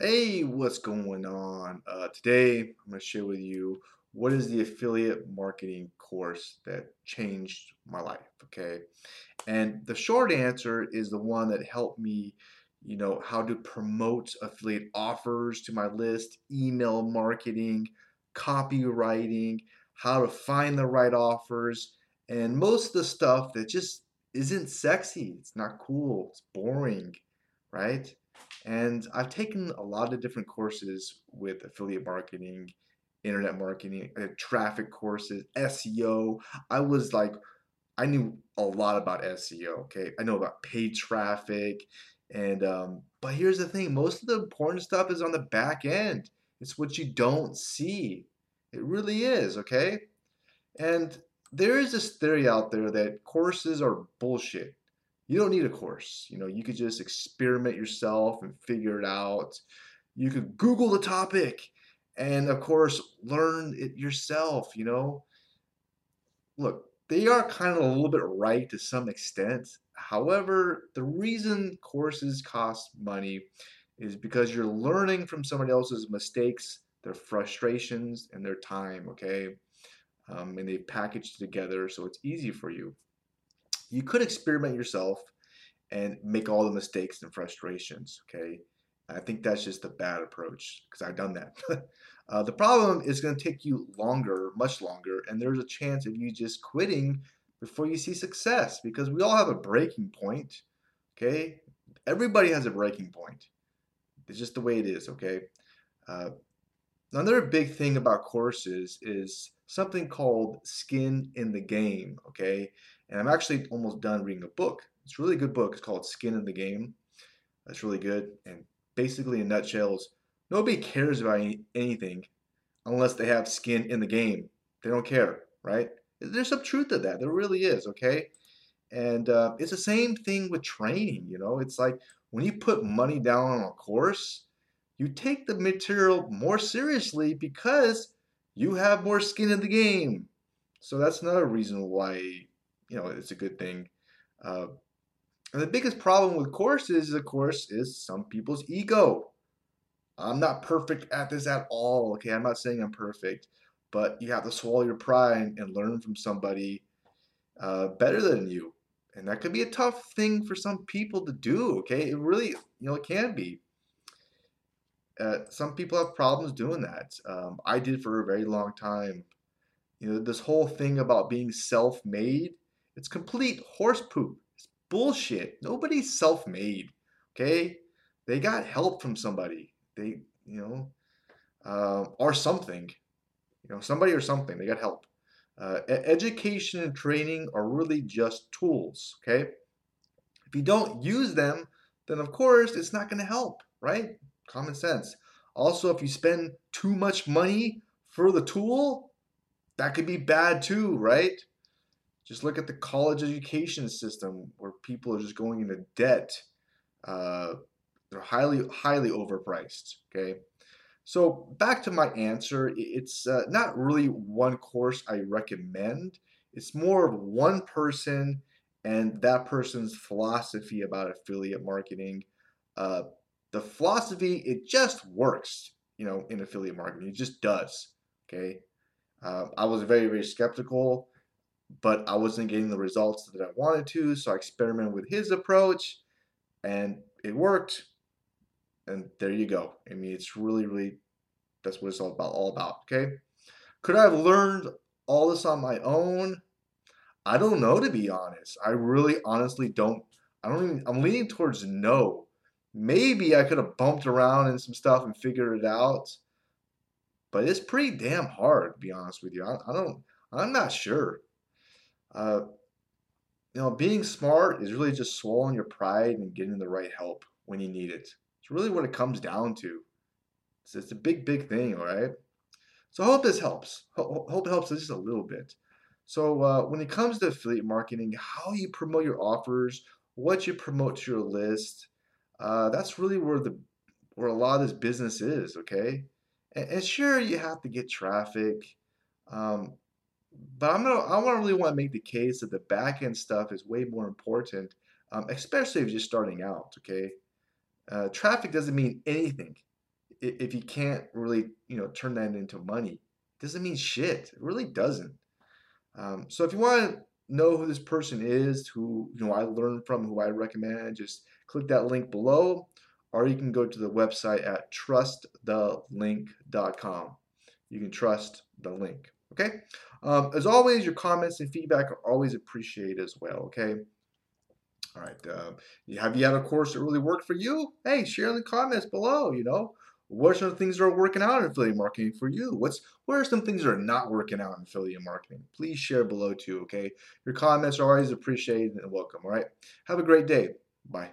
Hey, what's going on? Uh, today, I'm going to share with you what is the affiliate marketing course that changed my life. Okay. And the short answer is the one that helped me, you know, how to promote affiliate offers to my list, email marketing, copywriting, how to find the right offers, and most of the stuff that just isn't sexy. It's not cool. It's boring, right? And I've taken a lot of different courses with affiliate marketing, internet marketing, uh, traffic courses, SEO. I was like, I knew a lot about SEO. Okay, I know about paid traffic, and um, but here's the thing: most of the important stuff is on the back end. It's what you don't see. It really is. Okay, and there is this theory out there that courses are bullshit you don't need a course. You know, you could just experiment yourself and figure it out. You could Google the topic and, of course, learn it yourself. You know, look, they are kind of a little bit right to some extent. However, the reason courses cost money is because you're learning from somebody else's mistakes, their frustrations, and their time, okay? Um, and they package together so it's easy for you you could experiment yourself and make all the mistakes and frustrations. Okay. I think that's just a bad approach because I've done that. uh, the problem is going to take you longer, much longer, and there's a chance of you just quitting before you see success because we all have a breaking point. Okay. Everybody has a breaking point. It's just the way it is. Okay. Uh, another big thing about courses is something called skin in the game. Okay. And I'm actually almost done reading a book. It's a really good book. It's called Skin in the Game. That's really good. And basically, in nutshells, nobody cares about any, anything unless they have skin in the game. They don't care, right? There's some truth to that. There really is, okay? And uh, it's the same thing with training, you know? It's like when you put money down on a course, you take the material more seriously because you have more skin in the game. So that's another reason why you know it's a good thing. Uh, and the biggest problem with courses, of course, is some people's ego. I'm not perfect at this at all. Okay, I'm not saying I'm perfect, but you have to swallow your pride and learn from somebody uh, better than you, and that could be a tough thing for some people to do. Okay, it really, you know, it can be. Uh, some people have problems doing that. Um, I did for a very long time. You know, this whole thing about being self-made it's complete horse poop. It's bullshit. Nobody's self-made. Okay, they got help from somebody. They, you know, uh, or something. You know, somebody or something. They got help. Uh, education and training are really just tools. Okay, if you don't use them, then of course it's not going to help. Right? Common sense. Also, if you spend too much money for the tool, that could be bad too, right? Just look at the college education system where people are just going into debt. Uh, they're highly, highly overpriced. Okay. So back to my answer, it's uh, not really one course I recommend. It's more of one person and that person's philosophy about affiliate marketing. Uh, the philosophy, it just works, you know, in affiliate marketing. It just does. Okay. Uh, I was very, very skeptical but I wasn't getting the results that I wanted to. So I experimented with his approach and it worked. And there you go. I mean, it's really, really, that's what it's all about, all about. Okay. Could I have learned all this on my own? I don't know, to be honest. I really honestly don't. I don't even, I'm leaning towards no. Maybe I could have bumped around in some stuff and figured it out. But it's pretty damn hard, to be honest with you. I, I don't, I'm not sure. Uh, you know, being smart is really just swallowing your pride and getting the right help when you need it. It's really what it comes down to. It's, it's a big, big thing, all right? So I hope this helps. Ho- hope it helps just a little bit. So uh, when it comes to affiliate marketing, how you promote your offers, what you promote to your list, uh, that's really where the where a lot of this business is. Okay, and, and sure you have to get traffic. Um, but I'm gonna I want to really want to make the case that the back end stuff is way more important, um, especially if you're just starting out. Okay, uh, traffic doesn't mean anything if you can't really, you know, turn that into money, doesn't mean shit. It really doesn't. Um, so if you want to know who this person is, who you know I learned from, who I recommend, just click that link below, or you can go to the website at trustthelink.com. You can trust the link. Okay. Um, as always, your comments and feedback are always appreciated as well. Okay. All right. Uh, have you had a course that really worked for you? Hey, share in the comments below. You know, what are some things that are working out in affiliate marketing for you? What's what are some things that are not working out in affiliate marketing? Please share below too. Okay. Your comments are always appreciated and welcome. All right. Have a great day. Bye.